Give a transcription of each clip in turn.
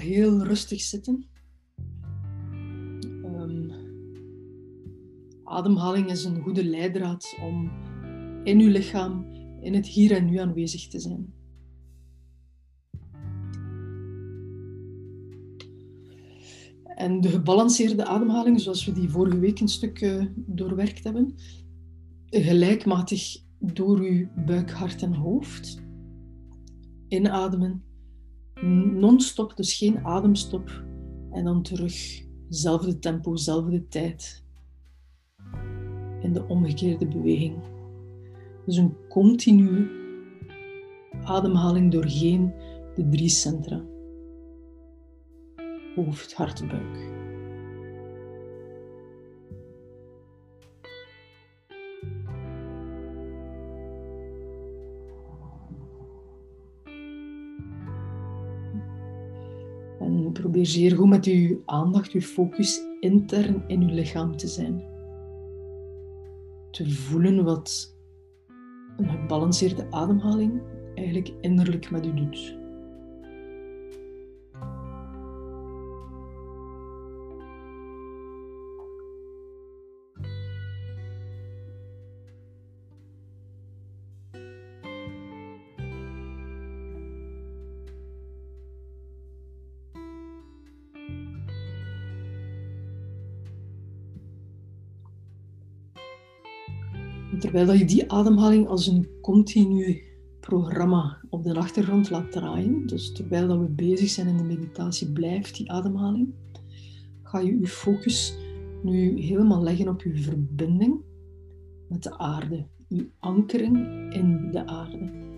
heel rustig zitten. Ehm, ademhaling is een goede leidraad om in uw lichaam, in het hier en nu aanwezig te zijn. En de gebalanceerde ademhaling, zoals we die vorige week een stuk uh, doorwerkt hebben, gelijkmatig door uw buik, hart en hoofd. Inademen, non-stop, dus geen ademstop. En dan terug, zelfde tempo, zelfde tijd. In de omgekeerde beweging. Dus een continue ademhaling doorheen de drie centra hoofd, hart, buik. Probeer zeer goed met uw aandacht, uw focus intern in uw lichaam te zijn. Te voelen wat een gebalanceerde ademhaling eigenlijk innerlijk met u doet. Terwijl je die ademhaling als een continu programma op de achtergrond laat draaien, dus terwijl dat we bezig zijn in de meditatie, blijft die ademhaling, ga je je focus nu helemaal leggen op je verbinding met de aarde, je ankering in de aarde.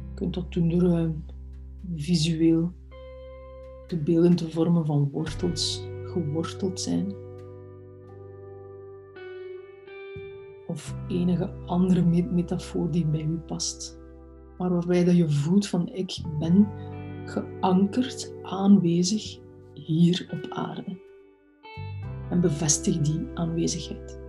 Je kunt dat doen door uh, visueel de beelden te vormen van wortels, geworteld zijn of enige andere metafoor die bij u past. Maar waarbij dat je voelt van ik ben geankerd, aanwezig hier op aarde. En bevestig die aanwezigheid.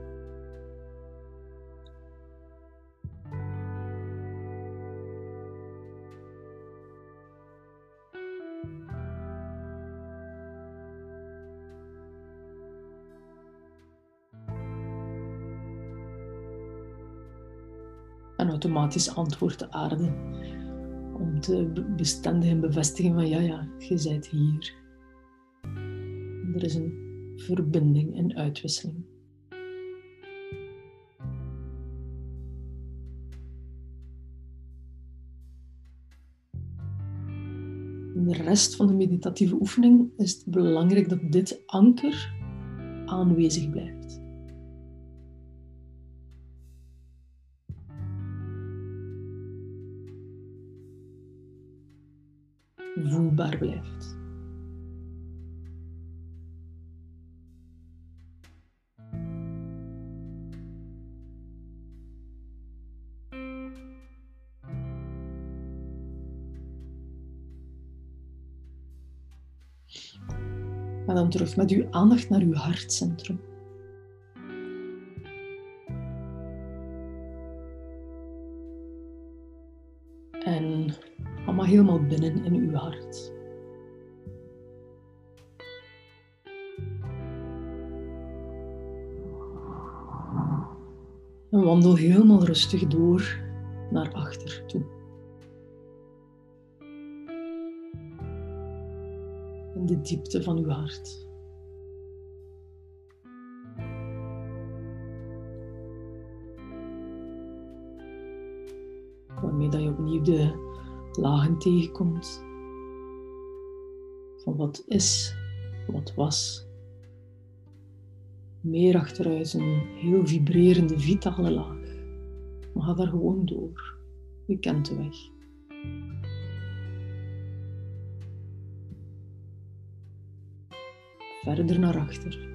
Automatisch antwoordt de aarde om te bestendigen en bevestigen van ja, ja, je bent hier. Er is een verbinding en uitwisseling. In de rest van de meditatieve oefening is het belangrijk dat dit anker aanwezig blijft. Voelbaar blijft. Ga dan terug met uw aandacht naar uw hartcentrum. En allemaal helemaal binnen in hart. En wandel helemaal rustig door naar achter toe. In de diepte van uw hart. Waarmee dat je opnieuw de lagen tegenkomt. Van wat is, wat was. Meer achteruit een heel vibrerende, vitale laag. Maar ga daar gewoon door. Je kent de weg. Verder naar achter.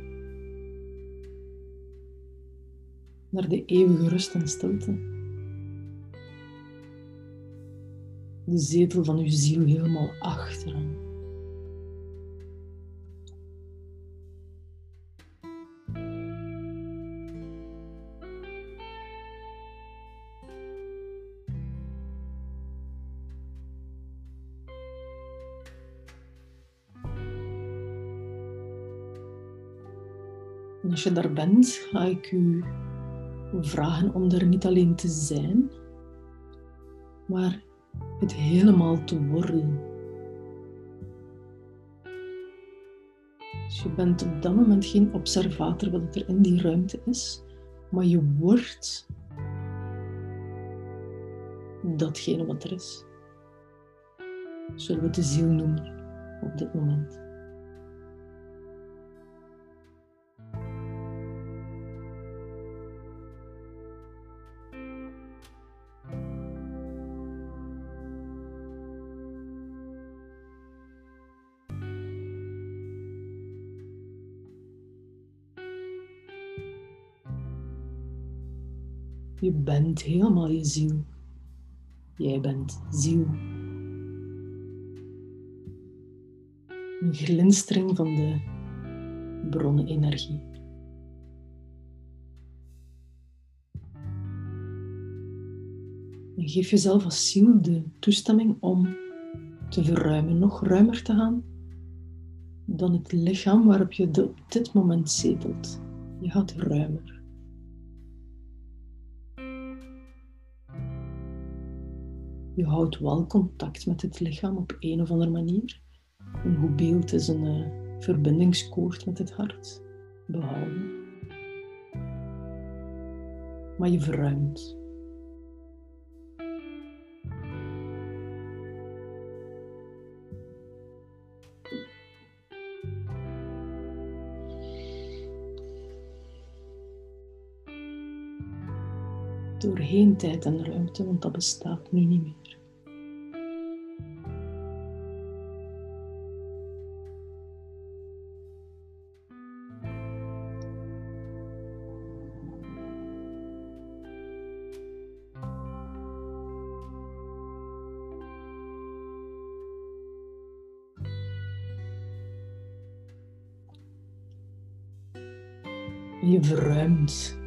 Naar de eeuwige rust en stilte. de zetel van uw ziel helemaal achteren. En als je daar bent, ga ik u vragen om er niet alleen te zijn, maar het helemaal te worden. Dus je bent op dat moment geen observator wat er in die ruimte is, maar je wordt datgene wat er is. Zullen we de ziel noemen op dit moment. Je bent helemaal je ziel. Jij bent ziel. Een glinstering van de bronnenergie. En geef jezelf als ziel de toestemming om te verruimen, nog ruimer te gaan dan het lichaam waarop je op dit moment zetelt. Je gaat ruimer. Je houdt wel contact met het lichaam op een of andere manier. Een goed beeld is een uh, verbindingskoord met het hart behouden. Maar je verruimt. doorheen tijd en ruimte, want dat bestaat nu niet meer. Je verruimt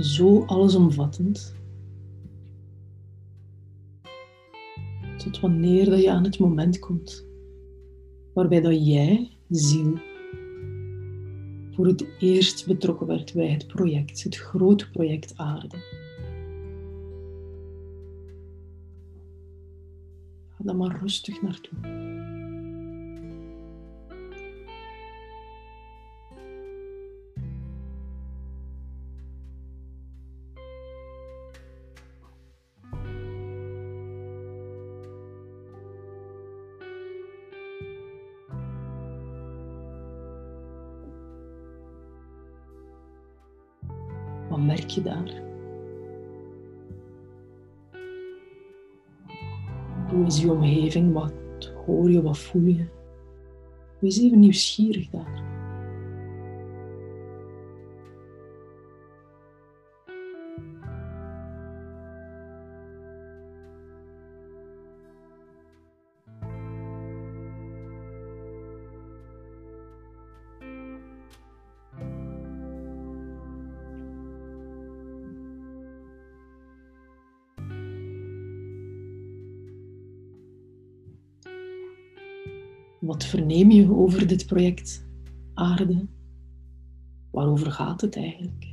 zo allesomvattend. Tot wanneer dat je aan het moment komt waarbij dat jij, ziel, voor het eerst betrokken werd bij het project, het grote project aarde. Ga daar maar rustig naartoe. Daar? Hoe is je omgeving? Wat hoor je? Wat voel je? Wees even nieuwsgierig daar. Wat verneem je over dit project Aarde? Waarover gaat het eigenlijk?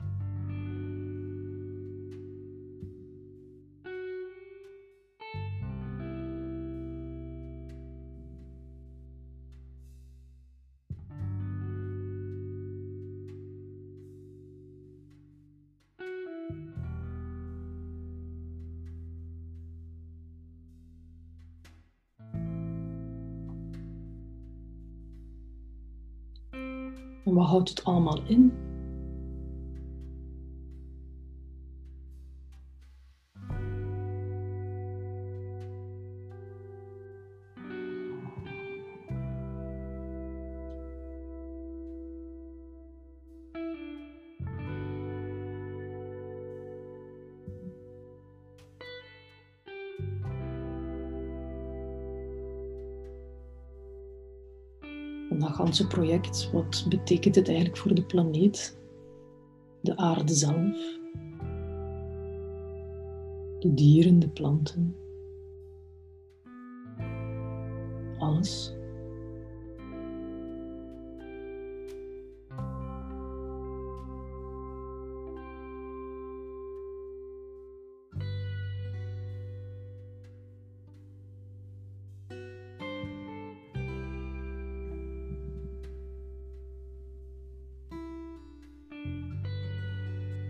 En wat houdt het allemaal in? Dat ganse project, wat betekent het eigenlijk voor de planeet, de aarde zelf, de dieren, de planten, alles.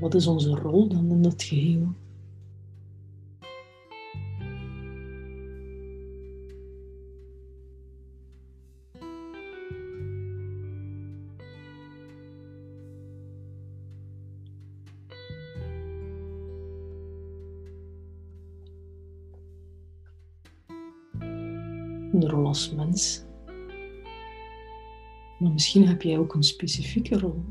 Wat is onze rol dan in dat geheel? Een rol als mens. Maar misschien heb jij ook een specifieke rol.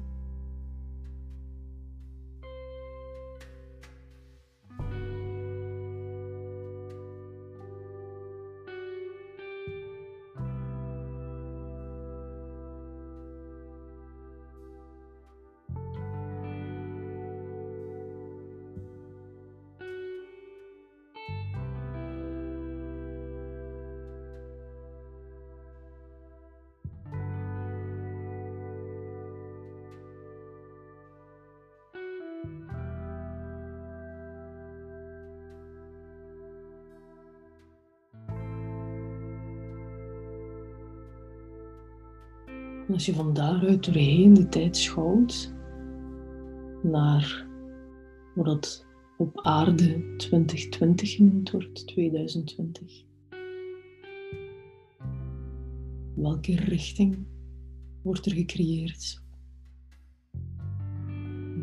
Als je van daaruit doorheen de tijd schouwt naar wat het op aarde 2020 genoemd wordt, 2020. Welke richting wordt er gecreëerd?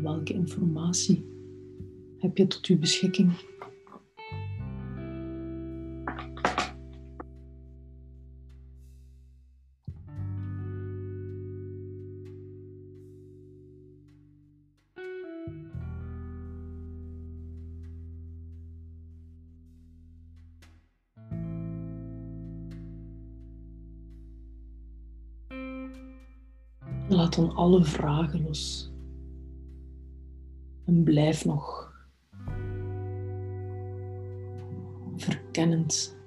Welke informatie heb je tot je beschikking? Laat dan alle vragen los. En blijf nog verkennend.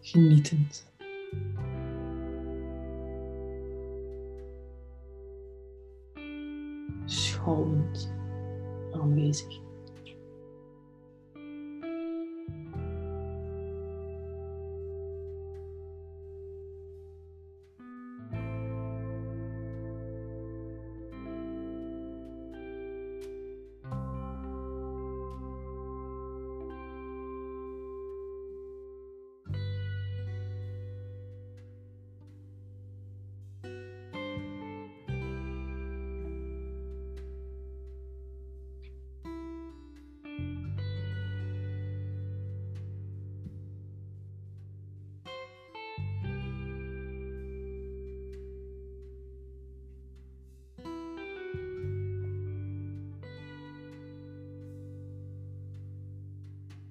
Genietend. Schouwend aanwezig.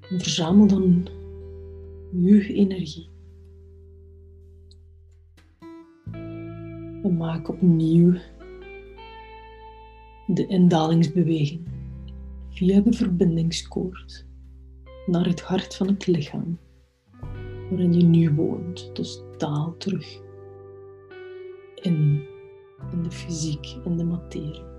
Verzamel dan uw energie. En maak opnieuw de indalingsbeweging via de verbindingskoord naar het hart van het lichaam waarin je nu woont. Dus daal terug in, in de fysiek, in de materie.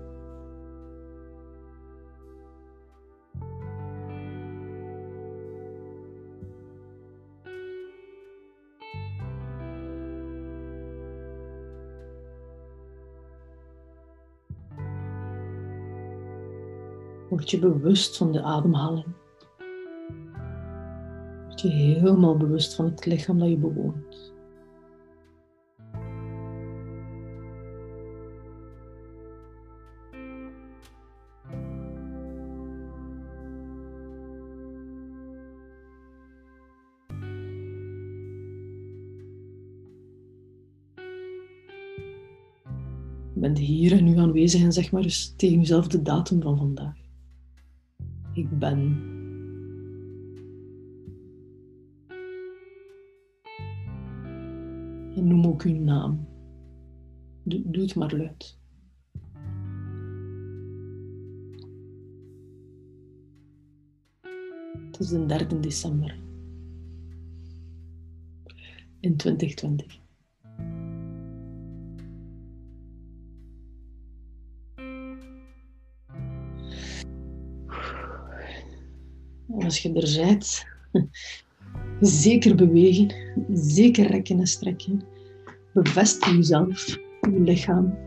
Word je bewust van de ademhaling. Word je helemaal bewust van het lichaam dat je bewoont. Bent hier en nu aanwezig en zeg maar eens tegen jezelf de datum van vandaag. Ik ben. En noem ook uw naam. Doe, het maar luid. Het is de 3 december in 2020. Als je er bent, Zeker bewegen, zeker rekken en strekken. Bevestig jezelf, je lichaam